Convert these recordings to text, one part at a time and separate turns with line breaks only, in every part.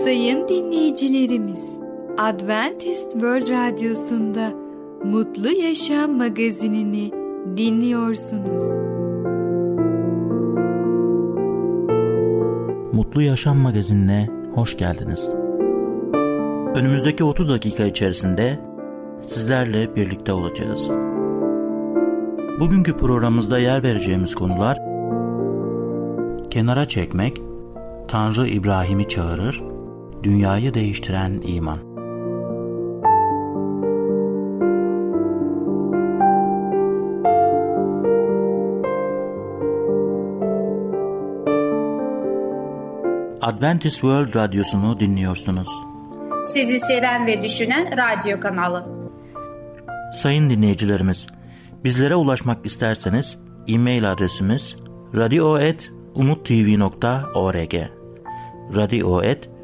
Sayın dinleyicilerimiz, Adventist World Radyosu'nda Mutlu Yaşam magazinini dinliyorsunuz.
Mutlu Yaşam magazinine hoş geldiniz. Önümüzdeki 30 dakika içerisinde sizlerle birlikte olacağız. Bugünkü programımızda yer vereceğimiz konular kenara çekmek, Tanrı İbrahim'i çağırır, dünyayı değiştiren iman. Adventist World Radyosu'nu dinliyorsunuz.
Sizi seven ve düşünen radyo kanalı.
Sayın dinleyicilerimiz, bizlere ulaşmak isterseniz e-mail adresimiz radio.umutv.org radio.umutv.org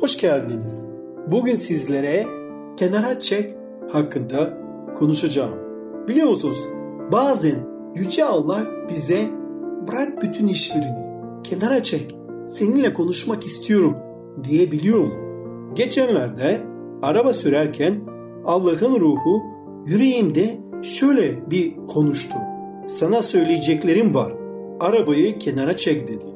hoş geldiniz. Bugün sizlere kenara çek hakkında konuşacağım. Biliyor musunuz? Bazen Yüce Allah bize bırak bütün işlerini, kenara çek, seninle konuşmak istiyorum diyebiliyor mu? Geçenlerde araba sürerken Allah'ın ruhu yüreğimde şöyle bir konuştu. Sana söyleyeceklerim var. Arabayı kenara çek dedi.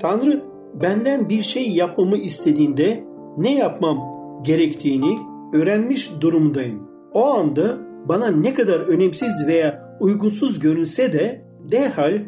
Tanrı benden bir şey yapmamı istediğinde ne yapmam gerektiğini öğrenmiş durumdayım. O anda bana ne kadar önemsiz veya uygunsuz görünse de derhal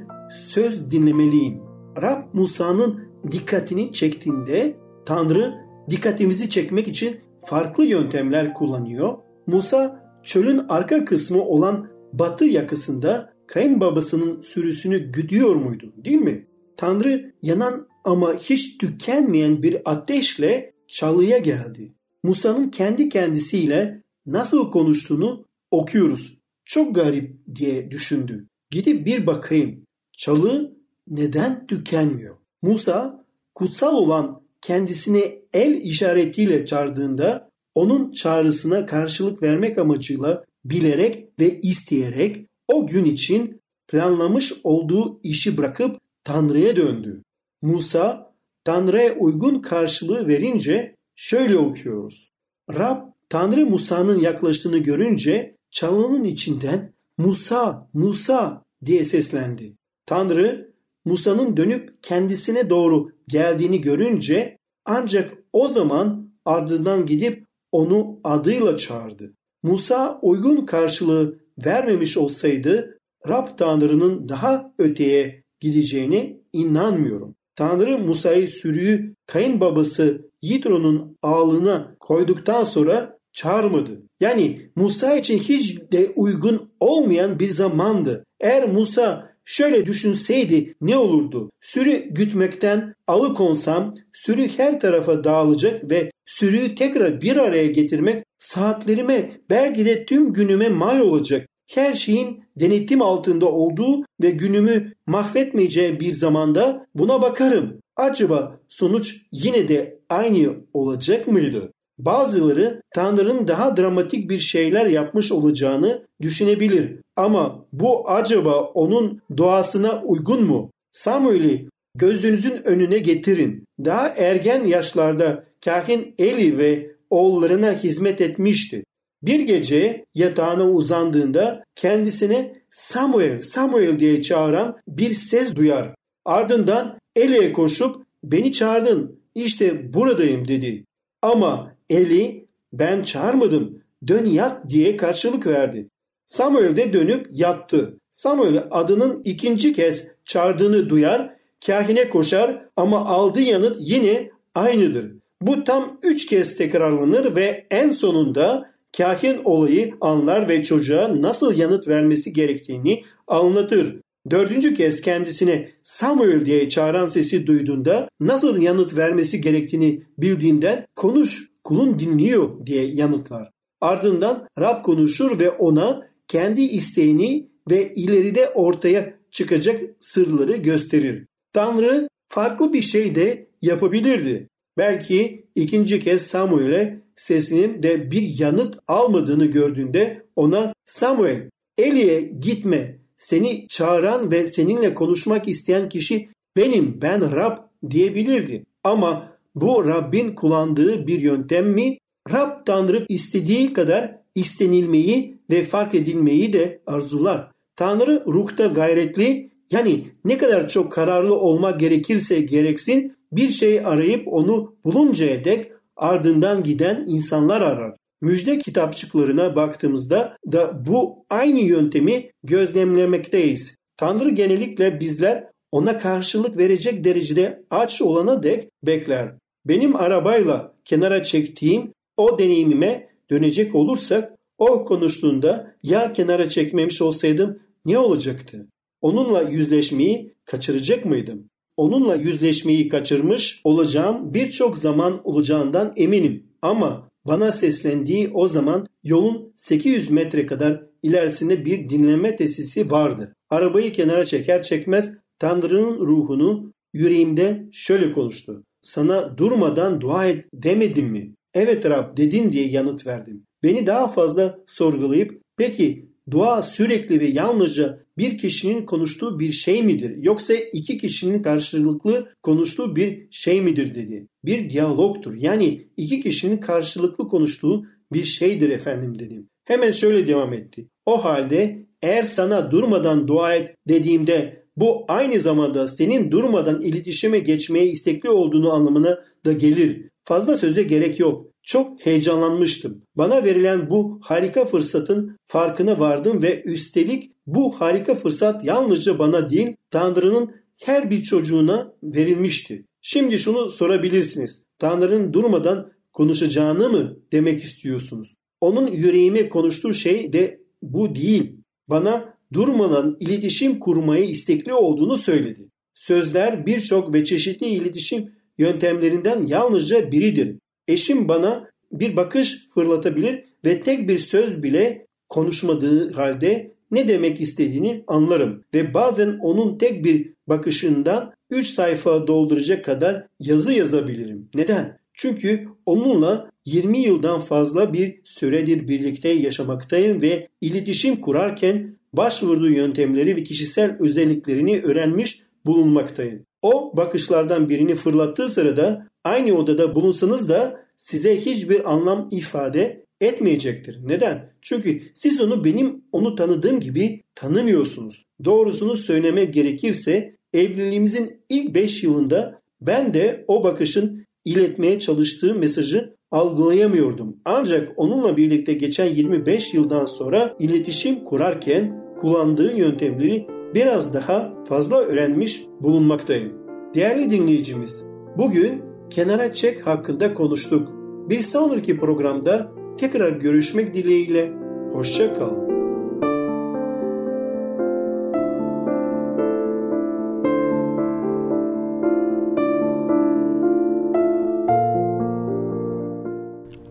söz dinlemeliyim. Rab Musa'nın dikkatini çektiğinde Tanrı dikkatimizi çekmek için farklı yöntemler kullanıyor. Musa çölün arka kısmı olan batı yakasında kayınbabasının sürüsünü güdüyor muydu değil mi? Tanrı yanan ama hiç tükenmeyen bir ateşle çalıya geldi. Musa'nın kendi kendisiyle nasıl konuştuğunu okuyoruz. Çok garip diye düşündü. Gidip bir bakayım. Çalı neden tükenmiyor? Musa kutsal olan kendisine el işaretiyle çağırdığında onun çağrısına karşılık vermek amacıyla bilerek ve isteyerek o gün için planlamış olduğu işi bırakıp Tanrı'ya döndü. Musa Tanrı'ya uygun karşılığı verince şöyle okuyoruz. Rab Tanrı Musa'nın yaklaştığını görünce çalının içinden Musa, Musa diye seslendi. Tanrı Musa'nın dönüp kendisine doğru geldiğini görünce ancak o zaman ardından gidip onu adıyla çağırdı. Musa uygun karşılığı vermemiş olsaydı Rab Tanrı'nın daha öteye gideceğine inanmıyorum. Tanrı Musa'yı sürüyü kayınbabası Yitro'nun ağlına koyduktan sonra çağırmadı. Yani Musa için hiç de uygun olmayan bir zamandı. Eğer Musa şöyle düşünseydi ne olurdu? Sürü gütmekten alıkonsam sürü her tarafa dağılacak ve sürüyü tekrar bir araya getirmek saatlerime belki de tüm günüme mal olacak. Her şeyin denetim altında olduğu ve günümü mahvetmeyeceği bir zamanda buna bakarım. Acaba sonuç yine de aynı olacak mıydı? Bazıları Tanrı'nın daha dramatik bir şeyler yapmış olacağını düşünebilir. Ama bu acaba onun doğasına uygun mu? Samuel'i gözünüzün önüne getirin. Daha ergen yaşlarda kahin Eli ve oğullarına hizmet etmişti. Bir gece yatağına uzandığında kendisine Samuel, Samuel diye çağıran bir ses duyar. Ardından Eli'ye koşup beni çağırdın işte buradayım dedi. Ama Eli ben çağırmadım dön yat diye karşılık verdi. Samuel de dönüp yattı. Samuel adının ikinci kez çağırdığını duyar, kahine koşar ama aldığı yanıt yine aynıdır. Bu tam üç kez tekrarlanır ve en sonunda kahin olayı anlar ve çocuğa nasıl yanıt vermesi gerektiğini anlatır. Dördüncü kez kendisine Samuel diye çağıran sesi duyduğunda nasıl yanıt vermesi gerektiğini bildiğinden konuş kulun dinliyor diye yanıtlar. Ardından Rab konuşur ve ona kendi isteğini ve ileride ortaya çıkacak sırları gösterir. Tanrı farklı bir şey de yapabilirdi. Belki ikinci kez Samuel'e sesinin de bir yanıt almadığını gördüğünde ona Samuel Eli'ye gitme seni çağıran ve seninle konuşmak isteyen kişi benim ben Rab diyebilirdi. Ama bu Rabbin kullandığı bir yöntem mi? Rab Tanrı istediği kadar istenilmeyi ve fark edilmeyi de arzular. Tanrı ruhta gayretli yani ne kadar çok kararlı olmak gerekirse gereksin bir şey arayıp onu buluncaya dek ardından giden insanlar arar. Müjde kitapçıklarına baktığımızda da bu aynı yöntemi gözlemlemekteyiz. Tanrı genellikle bizler ona karşılık verecek derecede aç olana dek bekler. Benim arabayla kenara çektiğim o deneyimime dönecek olursak o konuştuğunda ya kenara çekmemiş olsaydım ne olacaktı? Onunla yüzleşmeyi kaçıracak mıydım? Onunla yüzleşmeyi kaçırmış olacağım birçok zaman olacağından eminim. Ama bana seslendiği o zaman yolun 800 metre kadar ilerisinde bir dinleme tesisi vardı. Arabayı kenara çeker çekmez Tanrı'nın ruhunu yüreğimde şöyle konuştu. Sana durmadan dua et demedim mi? Evet Rab dedin diye yanıt verdim. Beni daha fazla sorgulayıp peki dua sürekli ve yalnızca bir kişinin konuştuğu bir şey midir yoksa iki kişinin karşılıklı konuştuğu bir şey midir dedi. Bir diyalogtur yani iki kişinin karşılıklı konuştuğu bir şeydir efendim dedim. Hemen şöyle devam etti. O halde eğer sana durmadan dua et dediğimde bu aynı zamanda senin durmadan iletişime geçmeye istekli olduğunu anlamına da gelir. Fazla söze gerek yok. Çok heyecanlanmıştım. Bana verilen bu harika fırsatın farkına vardım ve üstelik bu harika fırsat yalnızca bana değil Tanrı'nın her bir çocuğuna verilmişti. Şimdi şunu sorabilirsiniz. Tanrı'nın durmadan konuşacağını mı demek istiyorsunuz? Onun yüreğime konuştuğu şey de bu değil. Bana durmadan iletişim kurmayı istekli olduğunu söyledi. Sözler birçok ve çeşitli iletişim yöntemlerinden yalnızca biridir. Eşim bana bir bakış fırlatabilir ve tek bir söz bile konuşmadığı halde ne demek istediğini anlarım ve bazen onun tek bir bakışından 3 sayfa dolduracak kadar yazı yazabilirim. Neden? Çünkü onunla 20 yıldan fazla bir süredir birlikte yaşamaktayım ve iletişim kurarken başvurduğu yöntemleri ve kişisel özelliklerini öğrenmiş bulunmaktayım. O bakışlardan birini fırlattığı sırada aynı odada bulunsanız da size hiçbir anlam ifade etmeyecektir. Neden? Çünkü siz onu benim onu tanıdığım gibi tanımıyorsunuz. Doğrusunu söylemek gerekirse evliliğimizin ilk 5 yılında ben de o bakışın iletmeye çalıştığı mesajı algılayamıyordum. Ancak onunla birlikte geçen 25 yıldan sonra iletişim kurarken kullandığı yöntemleri biraz daha fazla öğrenmiş bulunmaktayım. Değerli dinleyicimiz, bugün kenara çek hakkında konuştuk. Bir sonraki programda tekrar görüşmek dileğiyle. Hoşça kalın.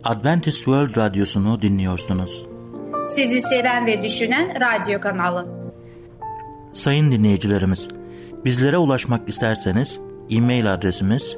Adventist World Radyosu'nu dinliyorsunuz.
Sizi seven ve düşünen radyo kanalı.
Sayın dinleyicilerimiz, bizlere ulaşmak isterseniz e-mail adresimiz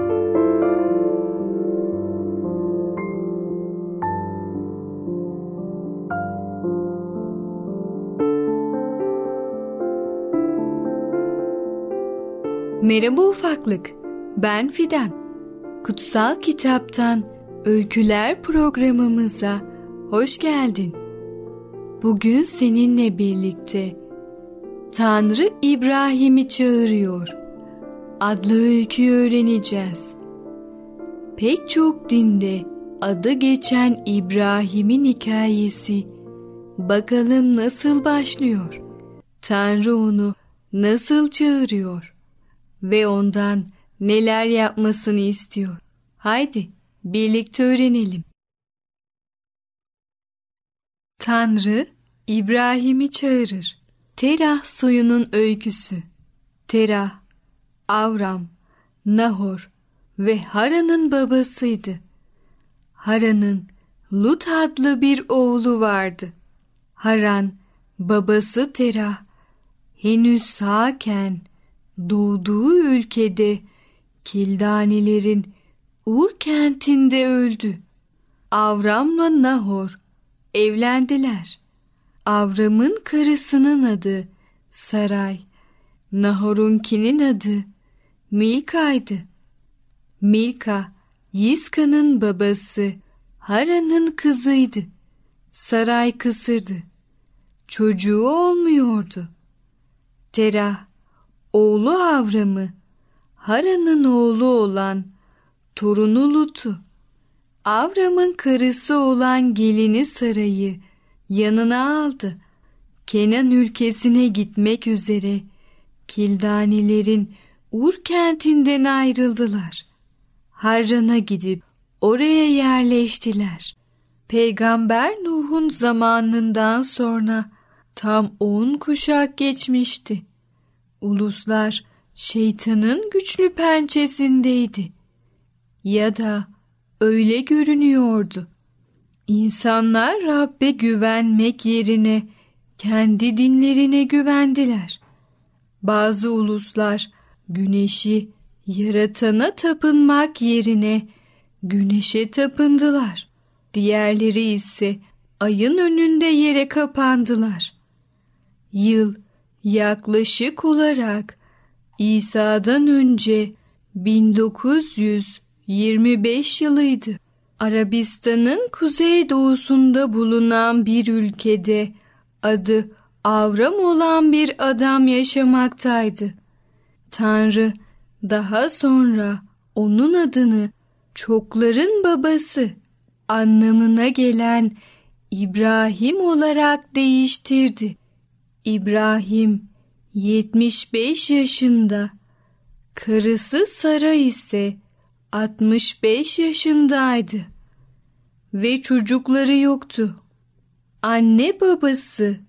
Merhaba ufaklık. Ben Fidan. Kutsal Kitaptan Öyküler programımıza hoş geldin. Bugün seninle birlikte Tanrı İbrahim'i çağırıyor. Adlı öyküyü öğreneceğiz. Pek çok dinde adı geçen İbrahim'in hikayesi bakalım nasıl başlıyor? Tanrı onu nasıl çağırıyor ve ondan neler yapmasını istiyor? Haydi birlikte öğrenelim. Tanrı İbrahim'i çağırır. Terah soyunun öyküsü. Terah, Avram, Nahor ve Haran'ın babasıydı. Haran'ın Lut adlı bir oğlu vardı. Haran, babası Terah, henüz sağken doğduğu ülkede Kildanilerin Ur kentinde öldü. Avram'la Nahor evlendiler. Avram'ın karısının adı Saray, Nahor'unkinin adı Milka'ydı. Milka, Yiska'nın babası, Hara'nın kızıydı. Saray kısırdı. Çocuğu olmuyordu. Terah, oğlu Avram'ı, Hara'nın oğlu olan torunu Lut'u, Avram'ın karısı olan gelini Saray'ı yanına aldı. Kenan ülkesine gitmek üzere Kildanilerin Ur kentinden ayrıldılar. Harran'a gidip oraya yerleştiler. Peygamber Nuh'un zamanından sonra tam on kuşak geçmişti. Uluslar şeytanın güçlü pençesindeydi. Ya da öyle görünüyordu. İnsanlar Rabbe güvenmek yerine kendi dinlerine güvendiler. Bazı uluslar güneşi yaratana tapınmak yerine güneşe tapındılar. Diğerleri ise ayın önünde yere kapandılar. Yıl yaklaşık olarak İsa'dan önce 1925 yılıydı. Arabistan'ın kuzeydoğusunda bulunan bir ülkede adı Avram olan bir adam yaşamaktaydı. Tanrı daha sonra onun adını çokların babası anlamına gelen İbrahim olarak değiştirdi. İbrahim 75 yaşında, karısı Sara ise 65 yaşındaydı ve çocukları yoktu. Anne babası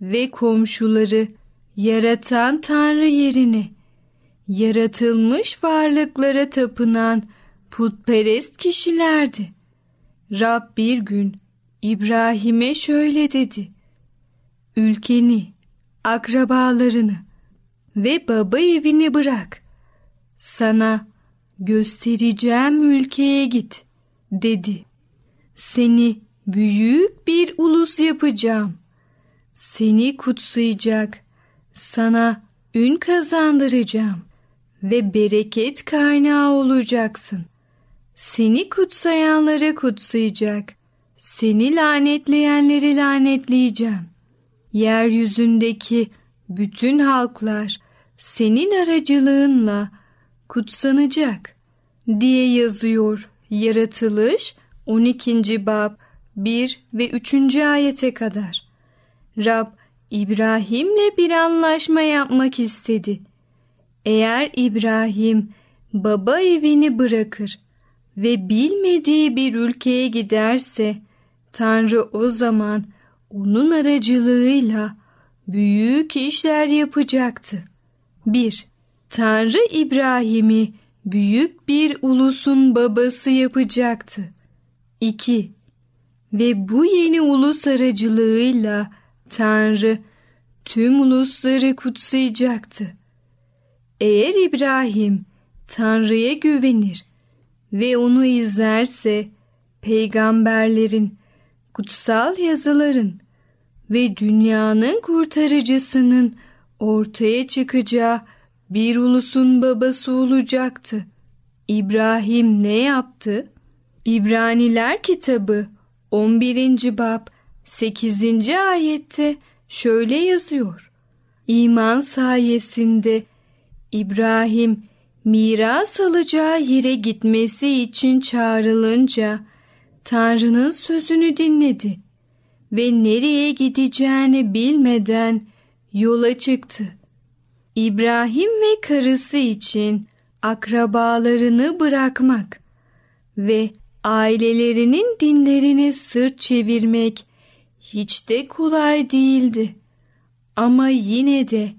ve komşuları yaratan Tanrı yerine yaratılmış varlıklara tapınan putperest kişilerdi. Rab bir gün İbrahim'e şöyle dedi. Ülkeni, akrabalarını ve baba evini bırak. Sana göstereceğim ülkeye git dedi. Seni büyük bir ulus yapacağım. Seni kutsayacak, sana ün kazandıracağım ve bereket kaynağı olacaksın. Seni kutsayanları kutsayacak, seni lanetleyenleri lanetleyeceğim. Yeryüzündeki bütün halklar senin aracılığınla kutsanacak diye yazıyor Yaratılış 12. bab 1 ve 3. ayete kadar. Rab İbrahim'le bir anlaşma yapmak istedi. Eğer İbrahim baba evini bırakır ve bilmediği bir ülkeye giderse Tanrı o zaman onun aracılığıyla büyük işler yapacaktı. 1. Tanrı İbrahim'i büyük bir ulusun babası yapacaktı. 2. Ve bu yeni ulus aracılığıyla Tanrı tüm ulusları kutsayacaktı. Eğer İbrahim Tanrı'ya güvenir ve onu izlerse peygamberlerin, kutsal yazıların ve dünyanın kurtarıcısının ortaya çıkacağı bir ulusun babası olacaktı. İbrahim ne yaptı? İbraniler kitabı 11. bab 8. ayette şöyle yazıyor. İman sayesinde İbrahim miras alacağı yere gitmesi için çağrılınca Tanrı'nın sözünü dinledi ve nereye gideceğini bilmeden yola çıktı. İbrahim ve karısı için akrabalarını bırakmak ve ailelerinin dinlerine sırt çevirmek hiç de kolay değildi. Ama yine de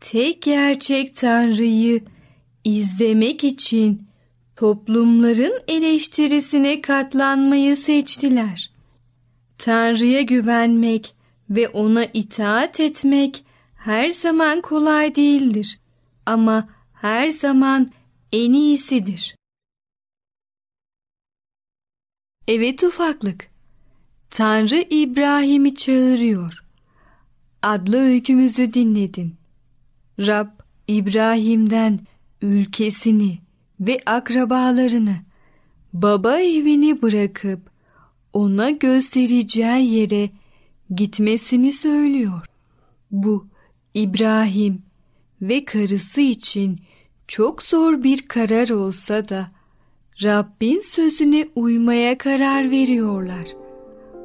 tek gerçek Tanrı'yı izlemek için toplumların eleştirisine katlanmayı seçtiler. Tanrı'ya güvenmek ve ona itaat etmek her zaman kolay değildir ama her zaman en iyisidir. Evet ufaklık. Tanrı İbrahim'i çağırıyor. Adlı öykümüzü dinledin. Rab İbrahim'den ülkesini ve akrabalarını, baba evini bırakıp ona göstereceği yere gitmesini söylüyor. Bu İbrahim ve karısı için çok zor bir karar olsa da Rabbin sözüne uymaya karar veriyorlar.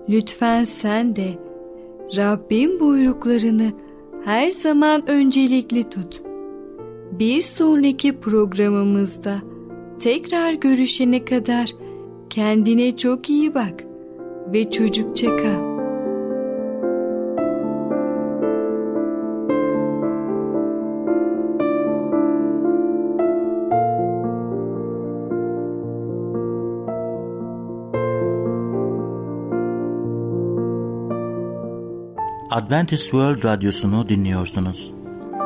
Lütfen sen de Rabbin buyruklarını her zaman öncelikli tut. Bir sonraki programımızda tekrar görüşene kadar kendine çok iyi bak ve çocukça kal.
Adventist World Radyosu'nu dinliyorsunuz.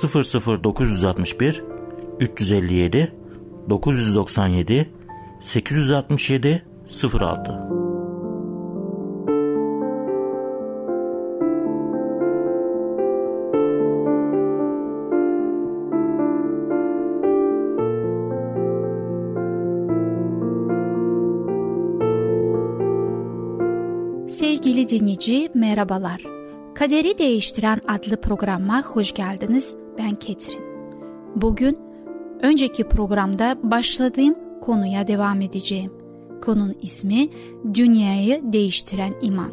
00961 357 997 867 06
Sevgili dinleyici merhabalar. Kaderi Değiştiren adlı programa hoş geldiniz. Ben Ketrin. Bugün önceki programda başladığım konuya devam edeceğim. Konun ismi Dünyayı Değiştiren İman.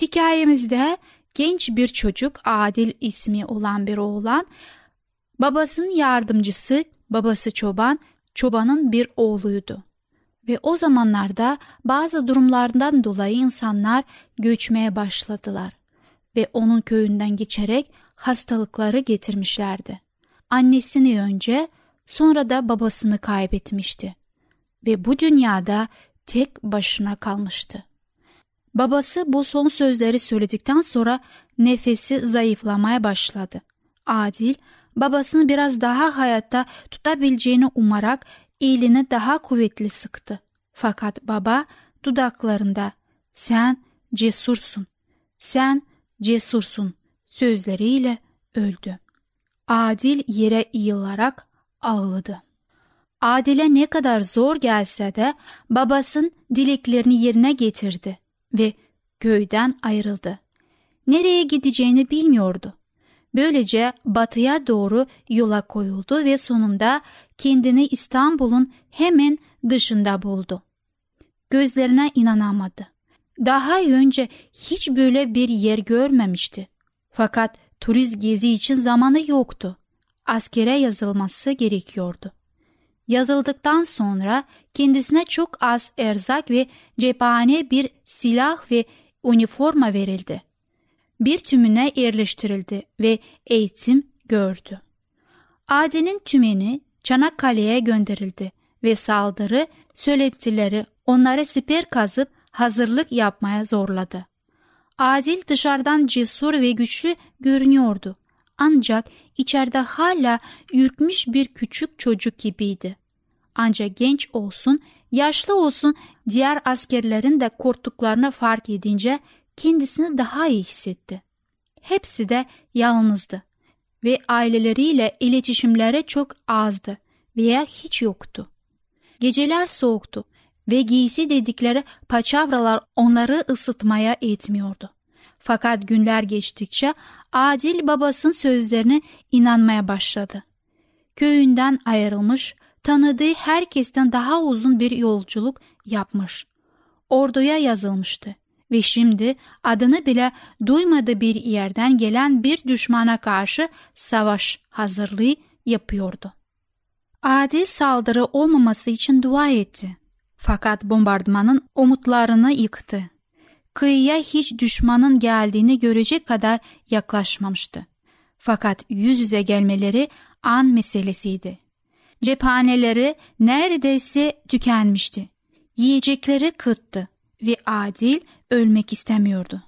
Hikayemizde genç bir çocuk Adil ismi olan bir oğlan, babasının yardımcısı, babası çoban, çobanın bir oğluydu. Ve o zamanlarda bazı durumlardan dolayı insanlar göçmeye başladılar ve onun köyünden geçerek hastalıkları getirmişlerdi. Annesini önce sonra da babasını kaybetmişti ve bu dünyada tek başına kalmıştı. Babası bu son sözleri söyledikten sonra nefesi zayıflamaya başladı. Adil babasını biraz daha hayatta tutabileceğini umarak elini daha kuvvetli sıktı. Fakat baba dudaklarında sen cesursun, sen cesursun sözleriyle öldü. Adil yere yığılarak ağladı. Adil'e ne kadar zor gelse de babasının dileklerini yerine getirdi ve köyden ayrıldı. Nereye gideceğini bilmiyordu. Böylece batıya doğru yola koyuldu ve sonunda kendini İstanbul'un hemen dışında buldu. Gözlerine inanamadı. Daha önce hiç böyle bir yer görmemişti. Fakat turist gezi için zamanı yoktu. Askere yazılması gerekiyordu. Yazıldıktan sonra kendisine çok az erzak ve cephane bir silah ve üniforma verildi. Bir tümüne yerleştirildi ve eğitim gördü. Adil'in tümeni Çanakkale'ye gönderildi ve saldırı söylentileri onlara siper kazıp hazırlık yapmaya zorladı. Adil dışarıdan cesur ve güçlü görünüyordu ancak içeride hala ürkmüş bir küçük çocuk gibiydi. Ancak genç olsun, yaşlı olsun diğer askerlerin de korktuklarını fark edince kendisini daha iyi hissetti. Hepsi de yalnızdı ve aileleriyle iletişimleri çok azdı veya hiç yoktu. Geceler soğuktu ve giysi dedikleri paçavralar onları ısıtmaya etmiyordu. Fakat günler geçtikçe Adil babasının sözlerine inanmaya başladı. Köyünden ayrılmış, tanıdığı herkesten daha uzun bir yolculuk yapmış. Orduya yazılmıştı ve şimdi adını bile duymadığı bir yerden gelen bir düşmana karşı savaş hazırlığı yapıyordu. Adil saldırı olmaması için dua etti. Fakat bombardımanın umutlarını yıktı. Kıyıya hiç düşmanın geldiğini görecek kadar yaklaşmamıştı. Fakat yüz yüze gelmeleri an meselesiydi. Cephaneleri neredeyse tükenmişti. Yiyecekleri kıttı ve Adil ölmek istemiyordu.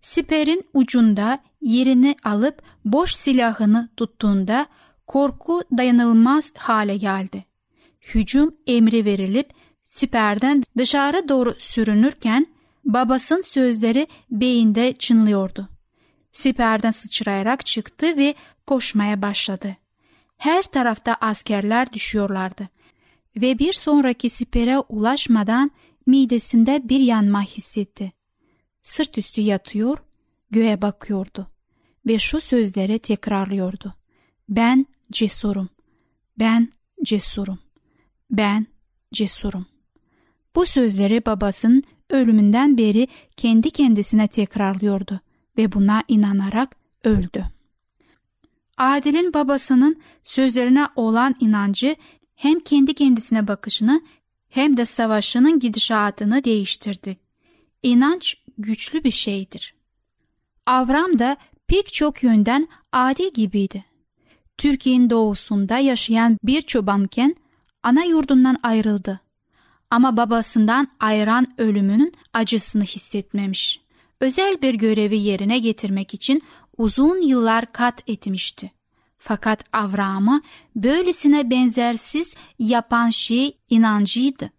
Siperin ucunda yerini alıp boş silahını tuttuğunda korku dayanılmaz hale geldi. Hücum emri verilip siperden dışarı doğru sürünürken babasının sözleri beyinde çınlıyordu. Siperden sıçrayarak çıktı ve koşmaya başladı. Her tarafta askerler düşüyorlardı ve bir sonraki sipere ulaşmadan midesinde bir yanma hissetti. Sırt üstü yatıyor, göğe bakıyordu ve şu sözleri tekrarlıyordu. Ben cesurum, ben cesurum, ben cesurum. Bu sözleri babasının ölümünden beri kendi kendisine tekrarlıyordu ve buna inanarak öldü. Adil'in babasının sözlerine olan inancı hem kendi kendisine bakışını hem de savaşının gidişatını değiştirdi. İnanç güçlü bir şeydir. Avram da pek çok yönden adil gibiydi. Türkiye'nin doğusunda yaşayan bir çobanken ana yurdundan ayrıldı. Ama babasından ayıran ölümünün acısını hissetmemiş. Özel bir görevi yerine getirmek için uzun yıllar kat etmişti. Fakat Avram'ı böylesine benzersiz yapan şey inancıydı.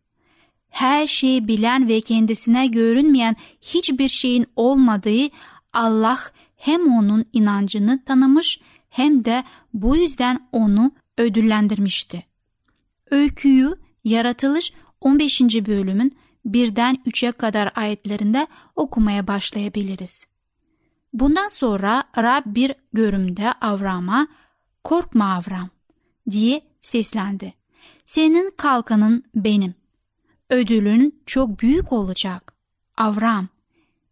Her şeyi bilen ve kendisine görünmeyen hiçbir şeyin olmadığı Allah hem onun inancını tanımış hem de bu yüzden onu ödüllendirmişti. Öyküyü Yaratılış 15. bölümün birden 3'e kadar ayetlerinde okumaya başlayabiliriz. Bundan sonra Rab bir görümde Avram'a korkma Avram diye seslendi. Senin kalkanın benim. Ödülün çok büyük olacak. Avram,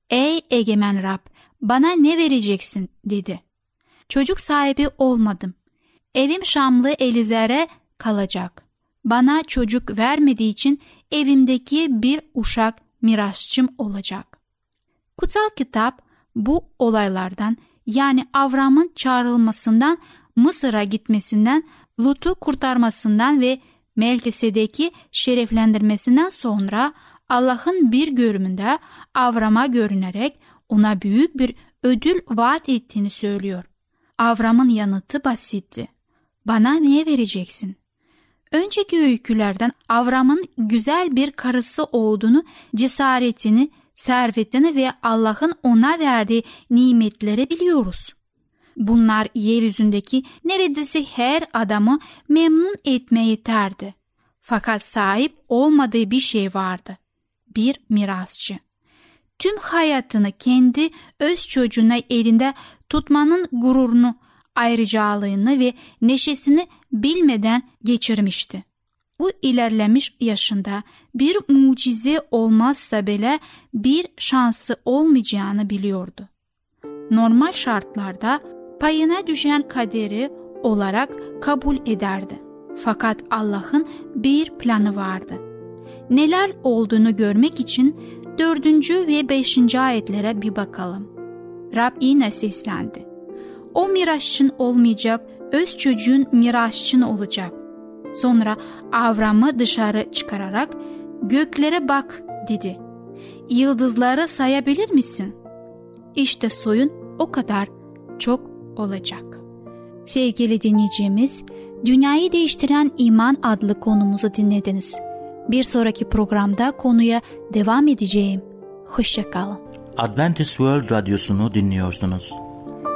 ey egemen Rab bana ne vereceksin dedi. Çocuk sahibi olmadım. Evim Şamlı Elizer'e kalacak. Bana çocuk vermediği için evimdeki bir uşak mirasçım olacak. Kutsal kitap bu olaylardan yani Avram'ın çağrılmasından Mısır'a gitmesinden, Lut'u kurtarmasından ve Melkisedek'i şereflendirmesinden sonra Allah'ın bir görümünde Avram'a görünerek ona büyük bir ödül vaat ettiğini söylüyor. Avram'ın yanıtı basitti. Bana ne vereceksin? Önceki öykülerden Avram'ın güzel bir karısı olduğunu, cesaretini, servetini ve Allah'ın ona verdiği nimetleri biliyoruz. Bunlar yeryüzündeki neredeyse her adamı memnun etmeye yeterdi. Fakat sahip olmadığı bir şey vardı. Bir mirasçı. Tüm hayatını kendi öz çocuğuna elinde tutmanın gururunu, ayrıcalığını ve neşesini bilmeden geçirmişti. Bu ilerlemiş yaşında bir mucize olmazsa bile bir şansı olmayacağını biliyordu. Normal şartlarda payına düşen kaderi olarak kabul ederdi. Fakat Allah'ın bir planı vardı. Neler olduğunu görmek için dördüncü ve beşinci ayetlere bir bakalım. Rab yine seslendi. O miraççın olmayacak, öz çocuğun miraççın olacak. Sonra Avram'ı dışarı çıkararak göklere bak dedi. Yıldızları sayabilir misin? İşte soyun o kadar çok olacak. Sevgili dinleyicimiz, Dünyayı Değiştiren İman adlı konumuzu dinlediniz. Bir sonraki programda konuya devam edeceğim. Hoşçakalın.
Adventist World Radyosu'nu dinliyorsunuz.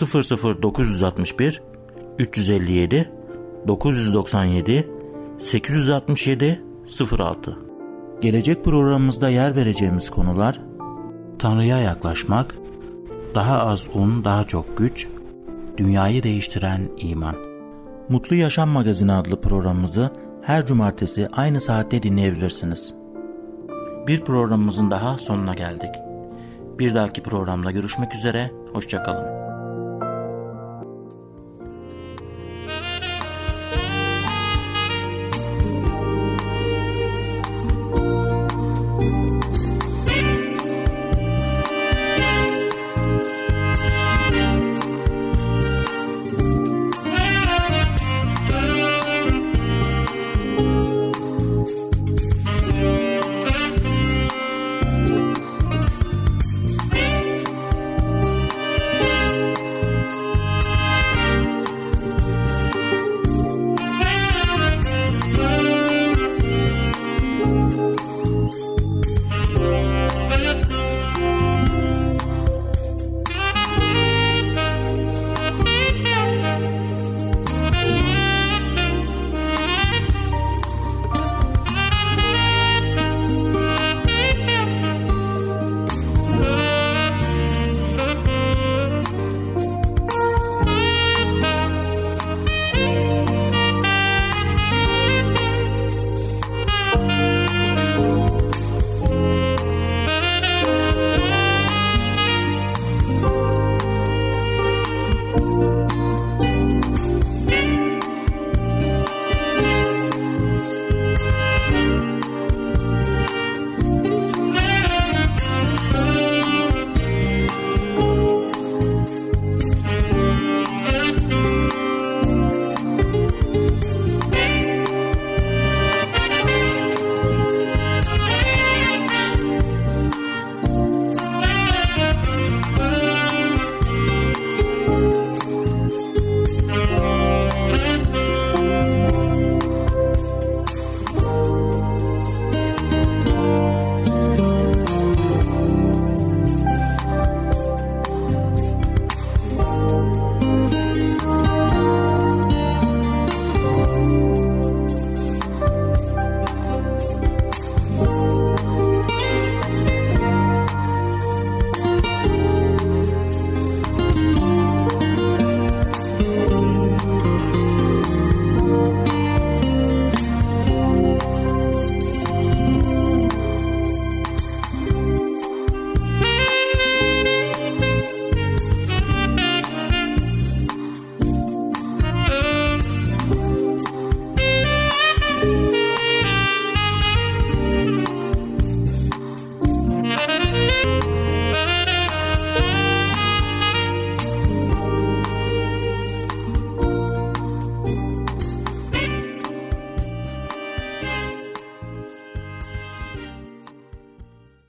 00961 357 997 867 06 Gelecek programımızda yer vereceğimiz konular Tanrı'ya yaklaşmak, daha az un, daha çok güç, dünyayı değiştiren iman. Mutlu Yaşam Magazini adlı programımızı her cumartesi aynı saatte dinleyebilirsiniz. Bir programımızın daha sonuna geldik. Bir dahaki programda görüşmek üzere, hoşçakalın.